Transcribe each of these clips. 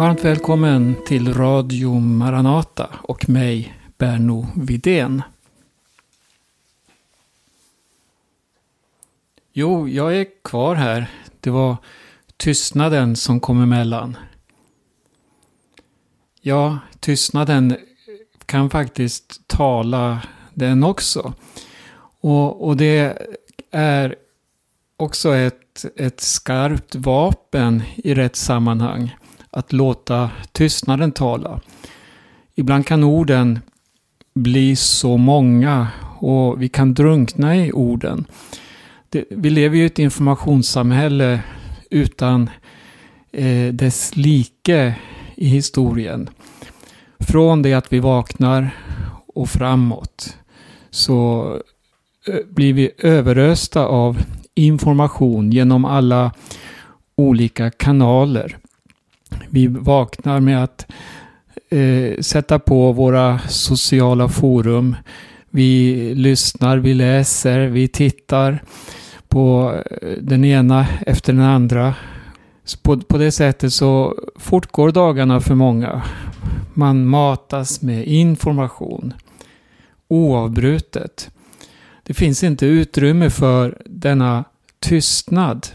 Varmt välkommen till Radio Maranata och mig, Berno Vidén. Jo, jag är kvar här. Det var tystnaden som kom emellan. Ja, tystnaden kan faktiskt tala den också. Och, och det är också ett, ett skarpt vapen i rätt sammanhang. Att låta tystnaden tala. Ibland kan orden bli så många och vi kan drunkna i orden. Det, vi lever ju i ett informationssamhälle utan eh, dess like i historien. Från det att vi vaknar och framåt så eh, blir vi överösta av information genom alla olika kanaler. Vi vaknar med att eh, sätta på våra sociala forum. Vi lyssnar, vi läser, vi tittar på eh, den ena efter den andra. På, på det sättet så fortgår dagarna för många. Man matas med information oavbrutet. Det finns inte utrymme för denna tystnad.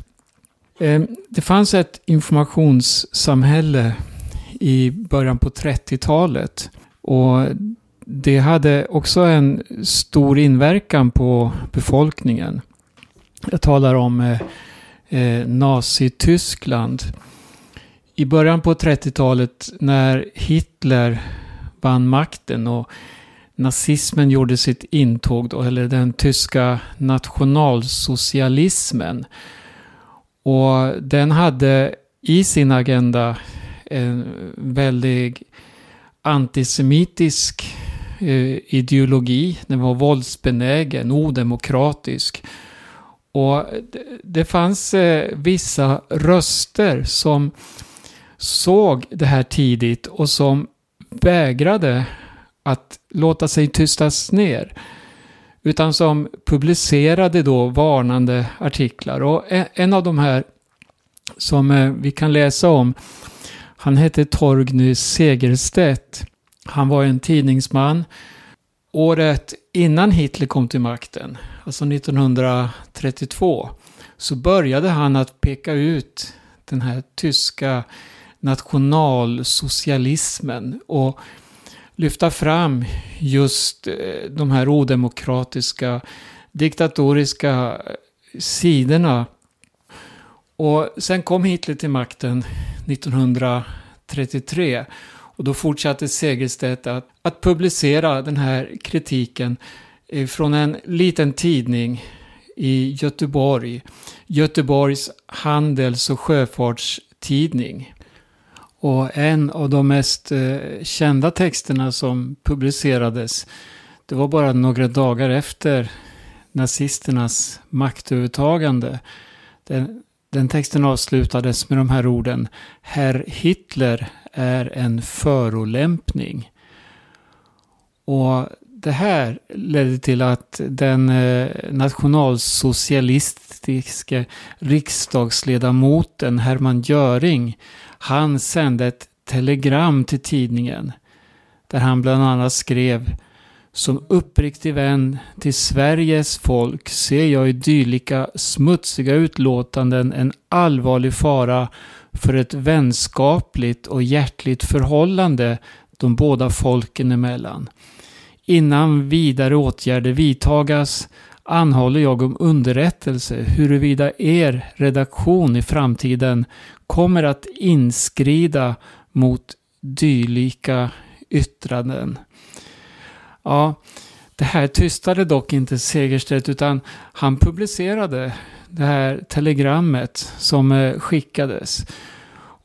Ehm, det fanns ett informationssamhälle i början på 30-talet. Och det hade också en stor inverkan på befolkningen. Jag talar om eh, eh Nazityskland. I början på 30-talet när Hitler vann makten och nazismen gjorde sitt intåg, då, eller den tyska nationalsocialismen. Och den hade i sin agenda en väldig antisemitisk eh, ideologi. Den var våldsbenägen, odemokratisk. Och det fanns eh, vissa röster som såg det här tidigt och som vägrade att låta sig tystas ner. Utan som publicerade då varnande artiklar. Och e-, en av de här som eh, vi kan läsa om, han hette Torgny Segerstedt. Han var en tidningsman. Året innan Hitler kom till makten, alltså 1932, så började han att peka ut den här tyska nationalsocialismen och lyfta fram just eh, de här odemokratiska, diktatoriska eh, sidorna. Och sen kom Hitler till makten 1933 och då fortsatte Segerstedt att, att publicera den här kritiken eh, från en liten tidning i Göteborg. Göteborgs handels och sjöfartstidning. Och en av de mest eh, kända texterna som publicerades, det var bara några dagar efter nazisternas maktövertagande. Den, den texten avslutades med de här orden. Herr Hitler är en förolämpning. Och det här ledde till att den eh, nationalsocialistiske riksdagsledamoten Hermann Göring han sände ett telegram till tidningen där han bland annat skrev som uppriktig vän till Sveriges folk ser jag i dylika smutsiga utlåtanden en allvarlig fara för ett vänskapligt och hjärtligt förhållande de båda folken emellan. Innan vidare åtgärder vidtagas anhåller jag om underrättelse huruvida er redaktion i framtiden kommer att inskrida mot dylika yttranden. Ja, det här tystade dock inte Segerstedt utan han publicerade det här telegrammet som eh, skickades.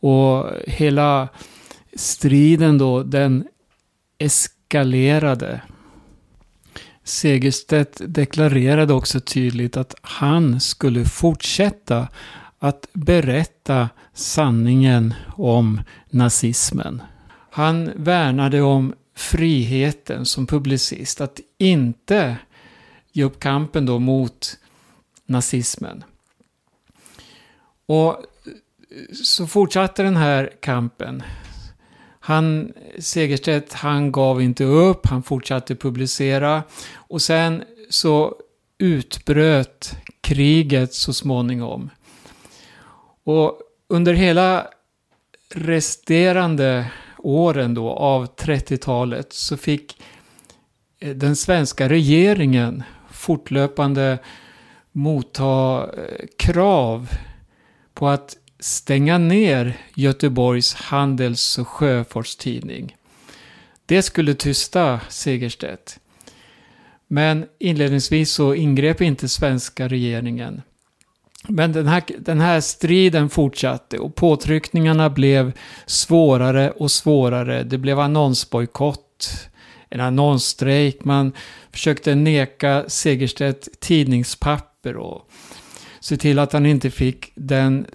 Och hela striden då, den eskalerade. Segerstedt deklarerade också tydligt att han skulle fortsätta att berätta sanningen om nazismen. Han värnade om friheten som publicist, att inte ge upp kampen då mot nazismen. Och så fortsatte den här kampen han, Segerstedt, han gav inte upp, han fortsatte publicera. Och sen så utbröt kriget så småningom. Och under hela resterande åren då av 30-talet så fick eh, den svenska regeringen fortlöpande motta eh, krav på att stänga ner Göteborgs handels och sjöfartstidning. Det skulle tysta Segerstedt. Men inledningsvis så ingrep inte svenska regeringen. Men den här, den här striden fortsatte och påtryckningarna blev svårare och svårare. Det blev annonsbojkott, en annonsstrejk, man försökte neka Segerstedt tidningspapper och se till att han inte fick den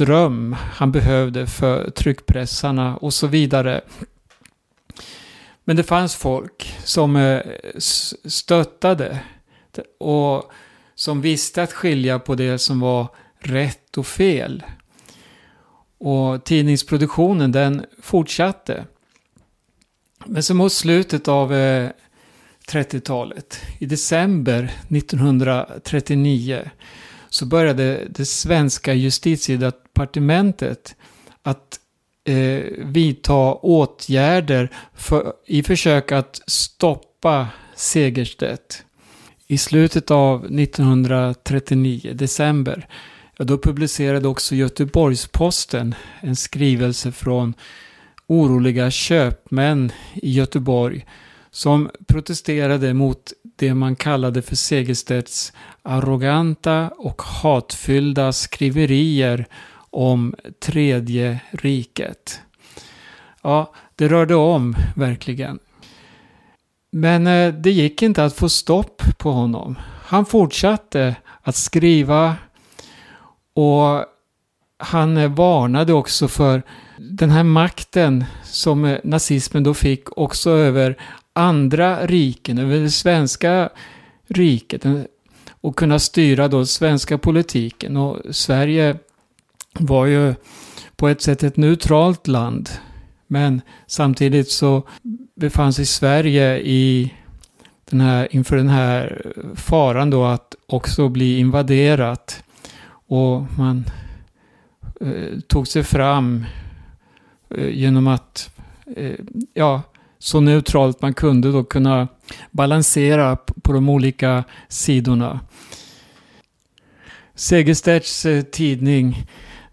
ström han behövde för tryckpressarna och så vidare. Men det fanns folk som eh, stöttade och som visste att skilja på det som var rätt och fel. Och tidningsproduktionen den fortsatte. Men så mot slutet av eh, 30-talet, i december 1939, så började det svenska justitiedepartementet departementet att eh, vidta åtgärder för, i försök att stoppa Segerstedt. I slutet av 1939, december, ja, då publicerade också Göteborgs-Posten en skrivelse från oroliga köpmän i Göteborg som protesterade mot det man kallade för Segerstedts arroganta och hatfyllda skriverier om tredje riket. Ja, det rörde om verkligen. Men eh, det gick inte att få stopp på honom. Han fortsatte att skriva och han eh, varnade också för den här makten som eh, nazismen då fick också över andra riken, över det svenska riket och kunna styra då svenska politiken. Och Sverige var ju på ett sätt ett neutralt land. Men samtidigt så befann sig Sverige i den här, inför den här faran då att också bli invaderat. Och man eh, tog sig fram eh, genom att eh, ja, så neutralt man kunde då kunna balansera på de olika sidorna. Segerstedts eh, tidning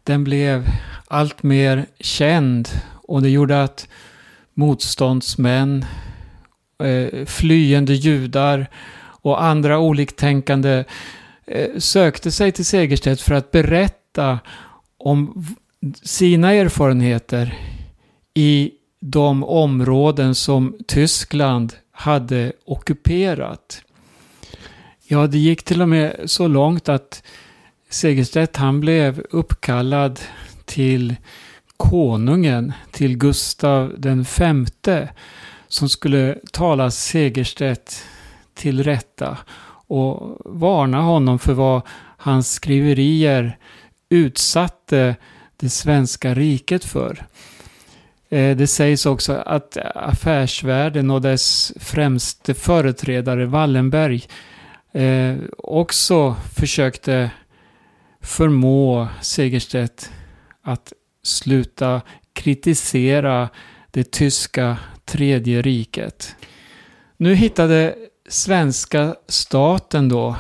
den blev allt mer känd och det gjorde att motståndsmän, eh, flyende judar och andra oliktänkande eh, sökte sig till Segerstedt för att berätta om sina erfarenheter i de områden som Tyskland hade ockuperat. Ja, det gick till och med så långt att Segerstedt han blev uppkallad till konungen, till Gustav den femte, som skulle tala Segerstedt till rätta och varna honom för vad hans skriverier utsatte det svenska riket för. Eh, det sägs också att affärsvärlden och dess främste företrädare Wallenberg eh, också försökte förmå Segerstedt att sluta kritisera det tyska tredje riket. Nu hittade svenska staten då,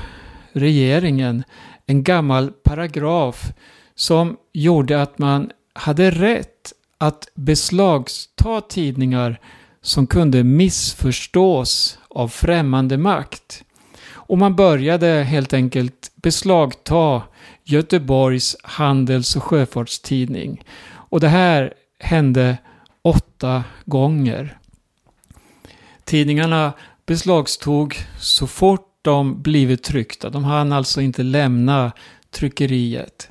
regeringen, en gammal paragraf som gjorde att man hade rätt att beslagta tidningar som kunde missförstås av främmande makt. Och man började helt enkelt beslagta Göteborgs handels och sjöfartstidning. Och det här hände åtta gånger. Tidningarna beslagstog så fort de blivit tryckta. De hann alltså inte lämna tryckeriet.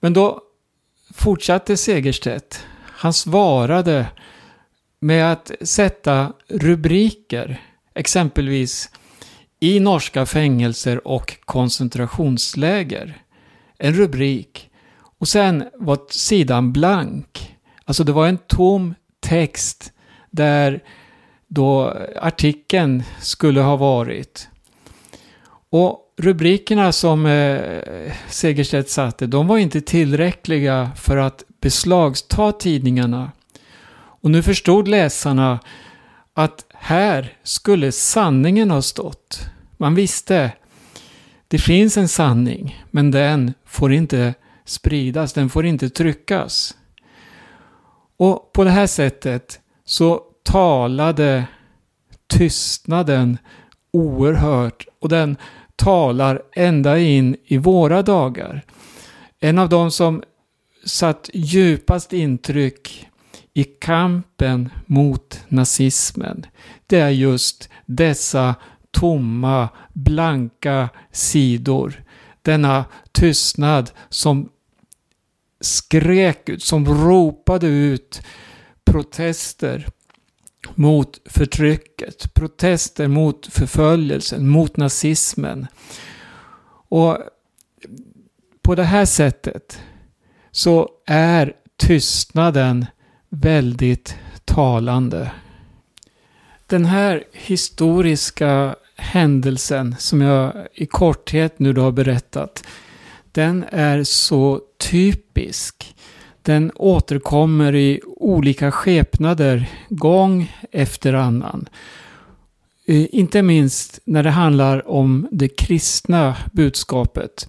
Men då fortsatte Segerstedt. Han svarade med att sätta rubriker. Exempelvis i norska fängelser och koncentrationsläger en rubrik och sen var sidan blank. Alltså det var en tom text där då artikeln skulle ha varit. Och rubrikerna som eh, Segerstedt satte, de var inte tillräckliga för att beslagta tidningarna. Och nu förstod läsarna att här skulle sanningen ha stått. Man visste, det finns en sanning, men den får inte spridas, den får inte tryckas. Och på det här sättet så talade tystnaden oerhört och den talar ända in i våra dagar. En av de som satt djupast intryck i kampen mot nazismen, det är just dessa tomma, blanka sidor. Denna tystnad som skrek ut, som ropade ut protester mot förtrycket, protester mot förföljelsen, mot nazismen. Och på det här sättet så är tystnaden väldigt talande. Den här historiska händelsen som jag i korthet nu då har berättat, den är så typisk. Den återkommer i olika skepnader gång efter annan. Eh, inte minst när det handlar om det kristna budskapet.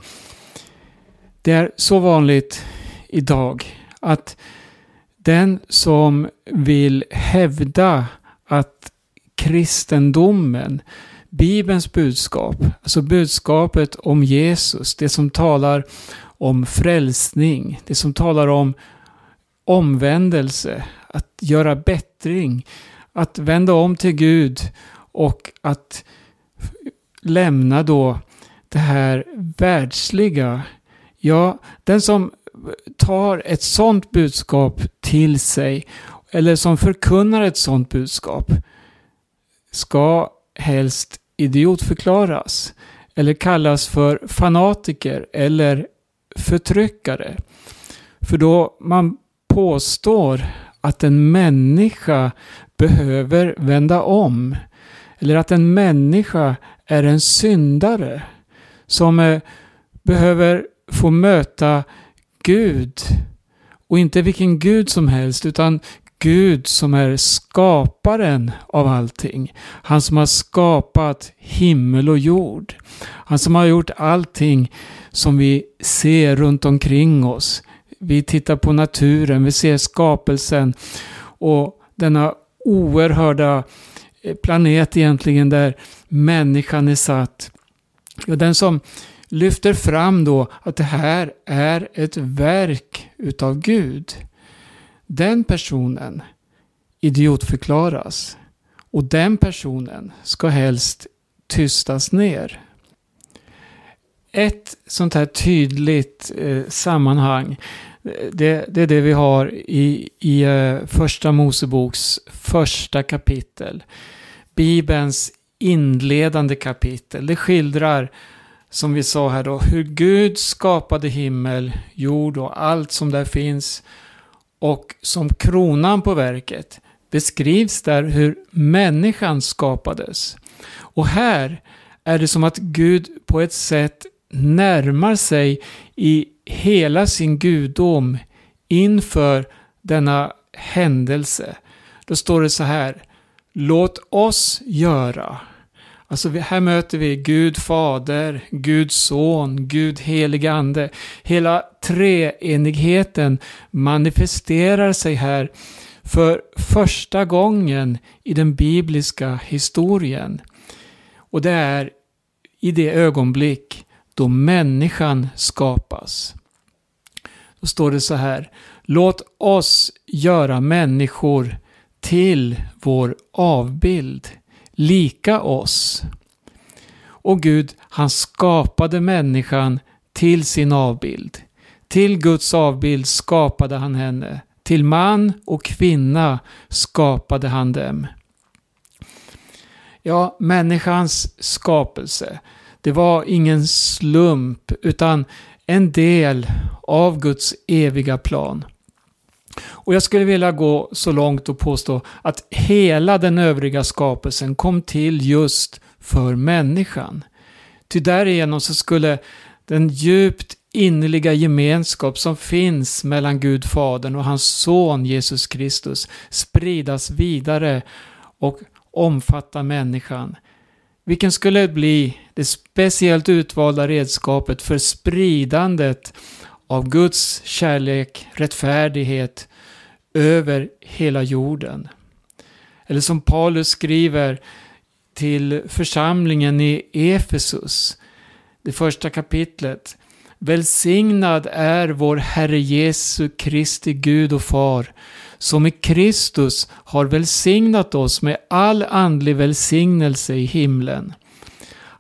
Det är så vanligt idag att den som vill hävda att kristendomen, Bibelns budskap, alltså budskapet om Jesus, det som talar om frälsning, det som talar om omvändelse, att göra bättring, att vända om till Gud och att lämna då det här världsliga. Ja, den som tar ett sådant budskap till sig eller som förkunnar ett sådant budskap ska helst idiotförklaras eller kallas för fanatiker eller förtryckare. För då man påstår att en människa behöver vända om eller att en människa är en syndare som eh, behöver få möta Gud. Och inte vilken Gud som helst, utan Gud som är skaparen av allting. Han som har skapat himmel och jord. Han som har gjort allting som vi ser runt omkring oss. Vi tittar på naturen, vi ser skapelsen och denna oerhörda eh, planet egentligen där människan är satt. Och den som lyfter fram då att det här är ett verk utav Gud. Den personen idiotförklaras och den personen ska helst tystas ner. Ett sånt här tydligt eh, sammanhang det, det, är det vi har i, i eh, första Moseboks första kapitel. Bibelns inledande kapitel. Det skildrar som vi sa här då, hur Gud skapade himmel, jord och allt som där finns. Och som kronan på verket beskrivs där hur människan skapades. Och här är det som att Gud på ett sätt närmar sig i hela sin gudom inför denna händelse. Då står det så här. Låt oss göra. Alltså här möter vi Gud Fader, Gud Son, Gud Helig Ande. Hela treenigheten manifesterar sig här för första gången i den bibliska historien. Och det är i det ögonblick då människan skapas. Då står det så här. Låt oss göra människor till vår avbild lika oss. Och Gud, han skapade människan till sin avbild. Till Guds avbild skapade han henne. Till man och kvinna skapade han dem. Ja, människans skapelse, det var ingen slump utan en del av Guds eviga plan. Och jag skulle vilja gå så långt och påstå att hela den övriga skapelsen kom till just för människan. Ty därigenom så skulle den djupt innerliga gemenskap som finns mellan Gud Fadern och hans son Jesus Kristus spridas vidare och omfatta människan. Vilken skulle bli det speciellt utvalda redskapet för spridandet av Guds kärlek, rättfärdighet över hela jorden. Eller som Paulus skriver till församlingen i Efesus, det första kapitlet. Välsignad är vår Herre Jesu Kristi Gud och Far, som i Kristus har välsignat oss med all andlig välsignelse i himlen.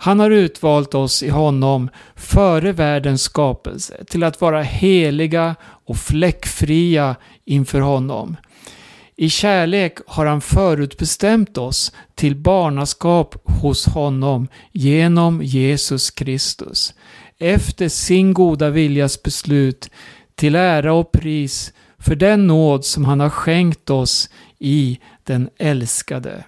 Han har utvalt oss i honom före världens skapelse till att vara heliga och fläckfria inför honom. I kärlek har han förutbestämt oss till barnaskap hos honom genom Jesus Kristus. Efter sin goda viljas beslut till ära och pris för den nåd som han har skänkt oss i den älskade.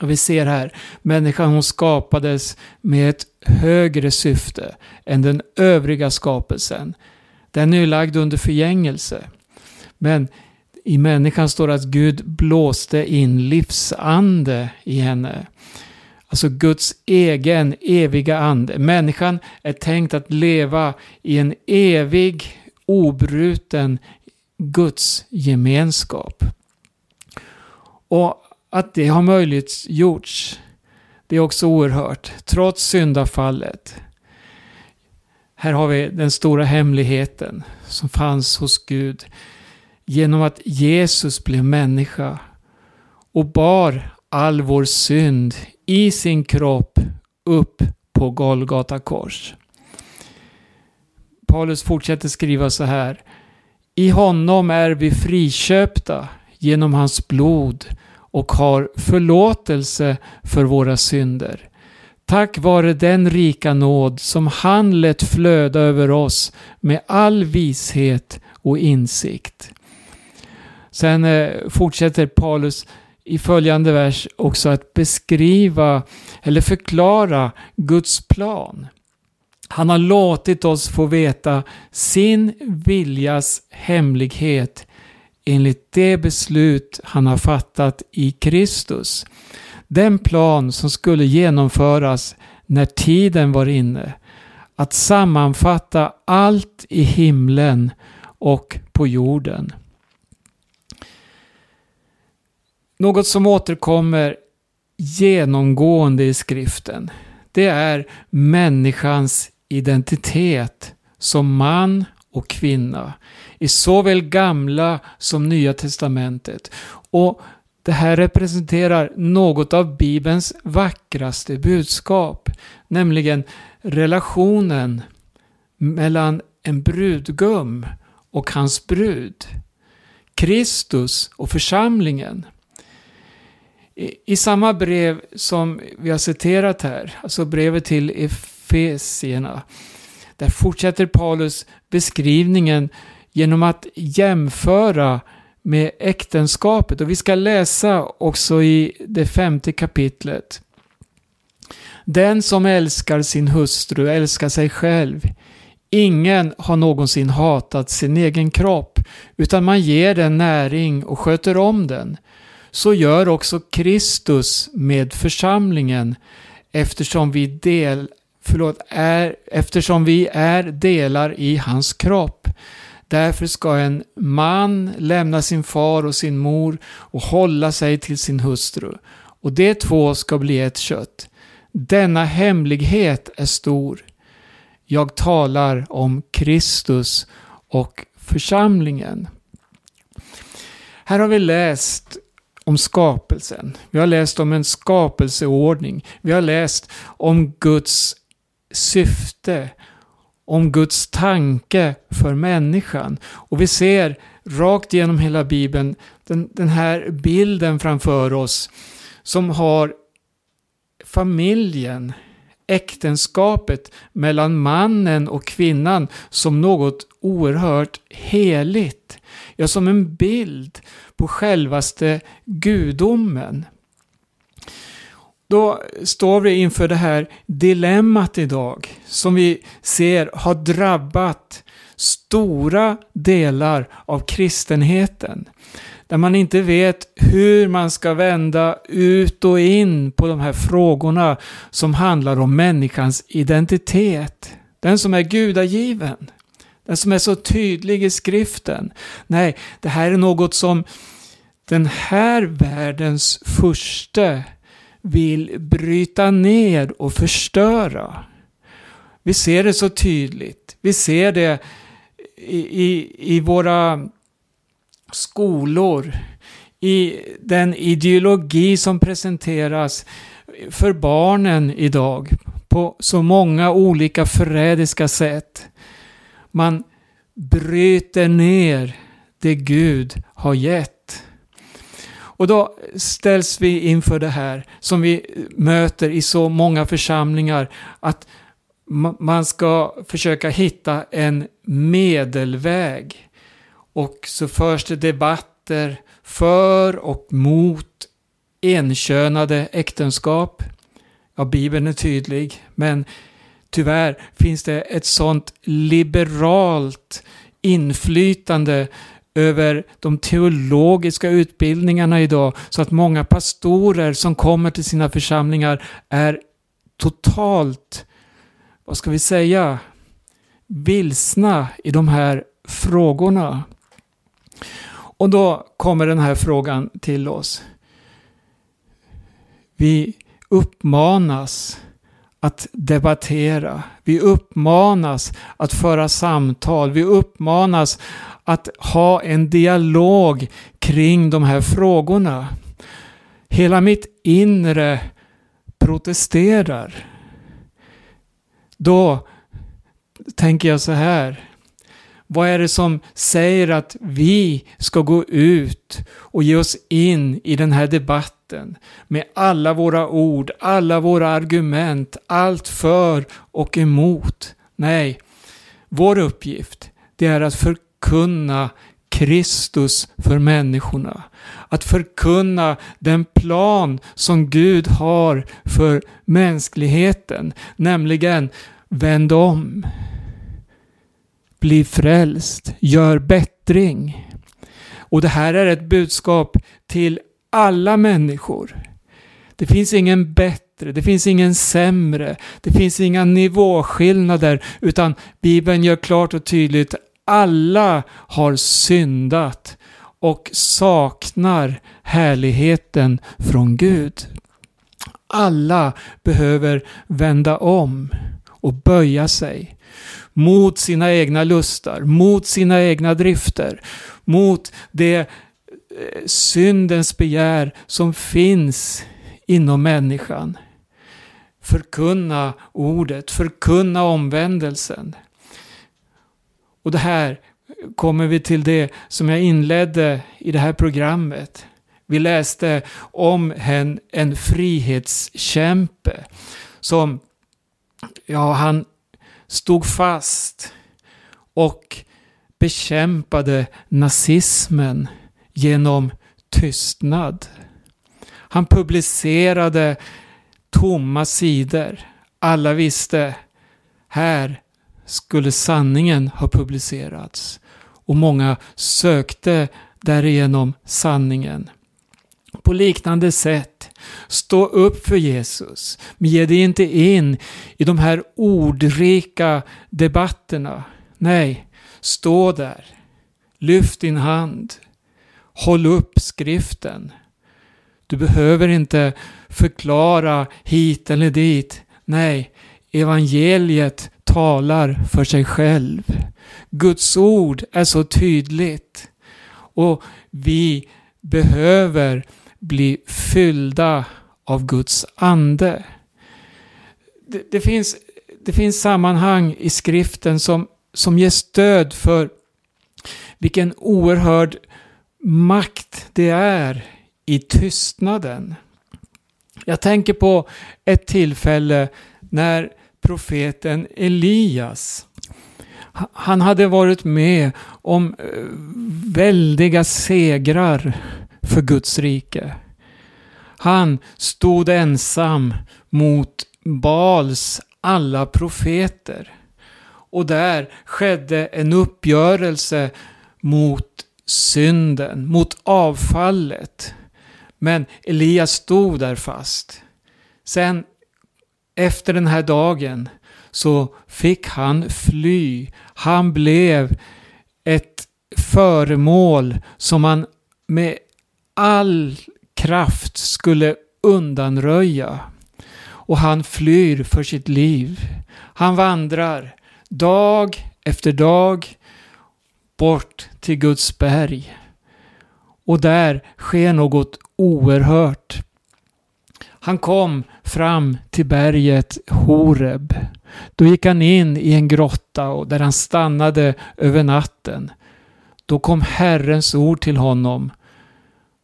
Och vi ser här, människan hon skapades med ett högre syfte än den övriga skapelsen. Den är ju lagd under förgängelse. Men i människan står det att Gud blåste in livsande i henne. Alltså Guds egen eviga ande. Människan är tänkt att leva i en evig, obruten Guds gemenskap. Och att det har möjliggjorts, det är också oerhört, trots syndafallet. Här har vi den stora hemligheten som fanns hos Gud genom att Jesus blev människa och bar all vår synd i sin kropp upp på Golgata kors. Paulus fortsätter skriva så här. I honom är vi friköpta genom hans blod och har förlåtelse för våra synder. Tack vare den rika nåd som han lät flöda över oss med all vishet och insikt. Sen eh, fortsätter Paulus i följande vers också att beskriva eller förklara Guds plan. Han har låtit oss få veta sin viljas hemlighet enligt det beslut han har fattat i Kristus. Den plan som skulle genomföras när tiden var inne. Att sammanfatta allt i himlen och på jorden. Något som återkommer genomgående i skriften. Det är människans identitet som man och kvinna i såväl gamla som nya testamentet. Och det här representerar något av Bibelns vackraste budskap, nämligen relationen mellan en brudgum och hans brud. Kristus och församlingen. I, I, samma brev som vi har citerat här, alltså brevet till Efesierna, där fortsätter Paulus beskrivningen genom att jämföra med äktenskapet. Och vi ska läsa också i det femte kapitlet. Den som älskar sin hustru älskar sig själv. Ingen har någonsin hatat sin egen kropp, utan man ger den näring och sköter om den. Så gör också Kristus med församlingen, eftersom vi, del, förlåt, är, eftersom vi är delar i hans kropp. Därför ska en man lämna sin far och sin mor och hålla sig till sin hustru. Och de två ska bli ett kött. Denna hemlighet är stor. Jag talar om Kristus och församlingen. Här har vi läst om skapelsen. Vi har läst om en skapelseordning. Vi har läst om Guds syfte om Guds tanke för människan. Och vi ser rakt genom hela Bibeln den, den här bilden framför oss som har familjen, äktenskapet mellan mannen och kvinnan som något oerhört heligt. ja som en bild på självaste gudomen. Då står vi inför det här dilemmat idag som vi ser har drabbat stora delar av kristenheten. Där man inte vet hur man ska vända ut och in på de här frågorna som handlar om människans identitet. Den som är gudagiven. Den som är så tydlig i skriften. Nej, det här är något som den här världens första vill bryta ner och förstöra. Vi ser det så tydligt. Vi ser det i, i, i våra skolor, i den ideologi som presenteras för barnen idag på så många olika förrädiska sätt. Man bryter ner det Gud har gett. Och då ställs vi inför det här som vi möter i så många församlingar. Att man ska försöka hitta en medelväg. Och så förs det debatter för och mot enkönade äktenskap. Ja, Bibeln är tydlig, men tyvärr finns det ett sånt liberalt inflytande över de teologiska utbildningarna idag så att många pastorer som kommer till sina församlingar är totalt, vad ska vi säga, vilsna i de här frågorna. Och då kommer den här frågan till oss. Vi uppmanas att debattera. Vi uppmanas att föra samtal. Vi uppmanas att ha en dialog kring de här frågorna. Hela mitt inre protesterar. Då tänker jag så här. Vad är det som säger att vi ska gå ut och ge oss in i den här debatten med alla våra ord, alla våra argument, allt för och emot? Nej, vår uppgift det är att förklara förkunna Kristus för människorna. Att förkunna den plan som Gud har för mänskligheten, nämligen vänd om bli frälst, gör bättring. Och det här är ett budskap till alla människor. Det finns ingen bättre, det finns ingen sämre, det finns inga nivåskillnader, utan Bibeln gör klart och tydligt alla har syndat och saknar härligheten från Gud. Alla behöver vända om och böja sig mot sina egna lustar, mot sina egna drifter, mot det eh, syndens begär som finns inom människan. Förkunna ordet, förkunna omvändelsen. Och det här kommer vi till det som jag inledde i det här programmet. Vi läste om en, en frihetskämpe som, ja han stod fast och bekämpade nazismen genom tystnad. Han publicerade tomma sidor. Alla visste, här skulle sanningen ha publicerats. Och många sökte därigenom sanningen. På liknande sätt, stå upp för Jesus. Men ge dig inte in i de här ordrika debatterna. Nej, stå där. Lyft din hand. Håll upp skriften. Du behöver inte förklara hit eller dit. Nej, evangeliet talar för sig själv. Guds ord är så tydligt. Och vi behöver bli fyllda av Guds ande. Det, det, finns, det finns sammanhang i skriften som, som ger stöd för vilken oerhörd makt det är i tystnaden. Jag tänker på ett tillfälle när profeten Elias Han hade varit med om eh, väldiga segrar för Guds rike. Han stod ensam mot Bals alla profeter. Och där skedde en uppgörelse mot synden, mot avfallet. Men Elias stod där fast. Sen efter den här dagen så fick han fly. Han blev ett föremål som man med all kraft skulle undanröja. Och han flyr för sitt liv. Han vandrar dag efter dag bort till Guds berg. Och där sker något oerhört. Han kom fram till berget Horeb. Då gick han in i en grotta och där han stannade över natten. Då kom Herrens ord till honom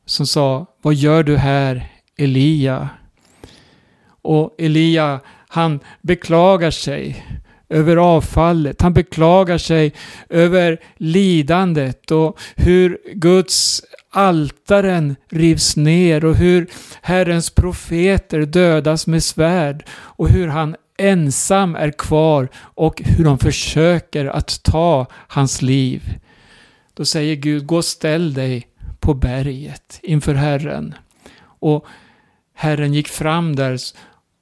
som sa Vad gör du här Elia? Och Elia han beklagar sig över avfallet. Han beklagar sig över lidandet och hur Guds altaren rivs ner och hur Herrens profeter dödas med svärd och hur han ensam är kvar och hur de försöker att ta hans liv. Då säger Gud, gå och ställ dig på berget inför Herren. Och Herren gick fram där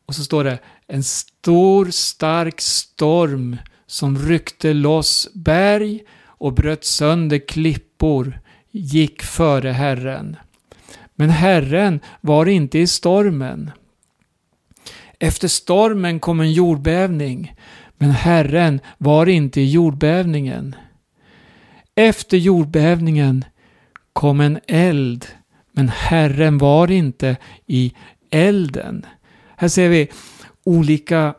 och så står det en stor stark storm som ryckte loss berg och bröt sönder klippor gick före Herren. Men Herren var inte i stormen. Efter stormen kom en jordbävning, men Herren var inte i jordbävningen. Efter jordbävningen kom en eld, men Herren var inte i elden. Här ser vi olika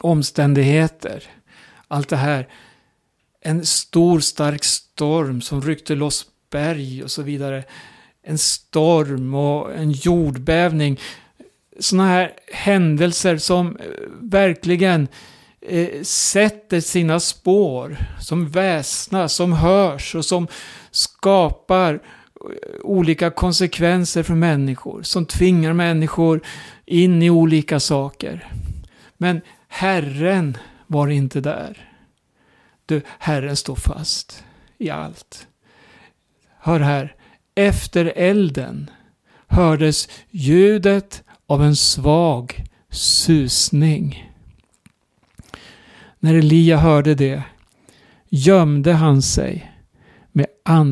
omständigheter. Allt det här. En stor stark storm som ryckte loss berg och så vidare. En storm och en jordbävning. Sådana här händelser som eh, verkligen eh, sätter sina spår. Som väsnas, som hörs och som skapar eh, olika konsekvenser för människor. Som tvingar människor in i olika saker. Men Herren var inte där. Du, Herren står fast i allt. Hör här. Efter elden hördes ljudet av en svag susning. När Elia hörde det gömde han sig med,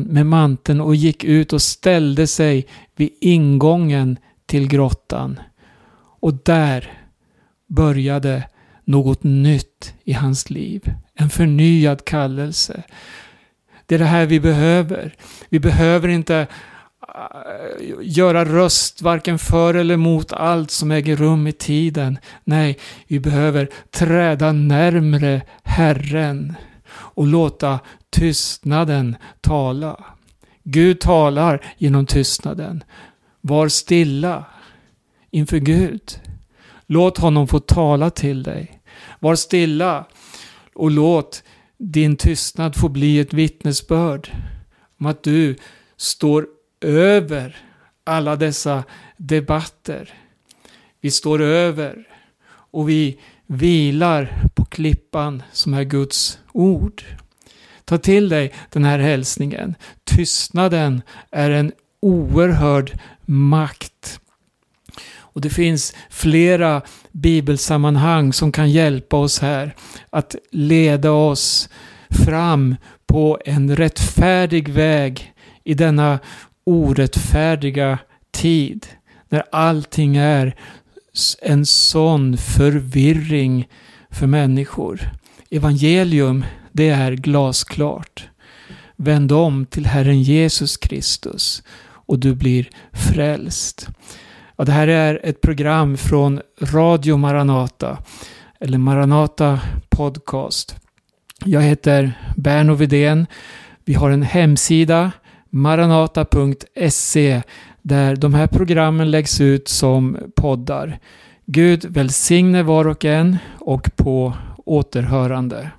med manteln och gick ut och ställde sig vid ingången till grottan. Och där började något nytt i hans liv. En förnyad kallelse. Det är det här vi behöver. Vi behöver inte äh, göra röst varken för eller emot allt som äger rum i tiden. Nej, vi behöver träda närmre Herren och låta tystnaden tala. Gud talar genom tystnaden. Var stilla inför Gud. Låt honom få tala till dig. Var stilla och låt din tystnad få bli ett vittnesbörd om att du står över alla dessa debatter. Vi står över och vi vilar på klippan som är Guds ord. Ta till dig den här hälsningen. Tystnaden är en oerhörd makt. Och det finns flera bibelsammanhang som kan hjälpa oss här att leda oss fram på en rättfärdig väg i denna orättfärdiga tid. När allting är en sån förvirring för människor. Evangelium, det är glasklart. Vänd om till Herren Jesus Kristus och du blir frälst. Ja, det här är ett program från Radio Maranata, eller Maranata Podcast. Jag heter Berno Vidén. Vi har en hemsida, maranata.se, där de här programmen läggs ut som poddar. Gud välsigne var och en och på återhörande.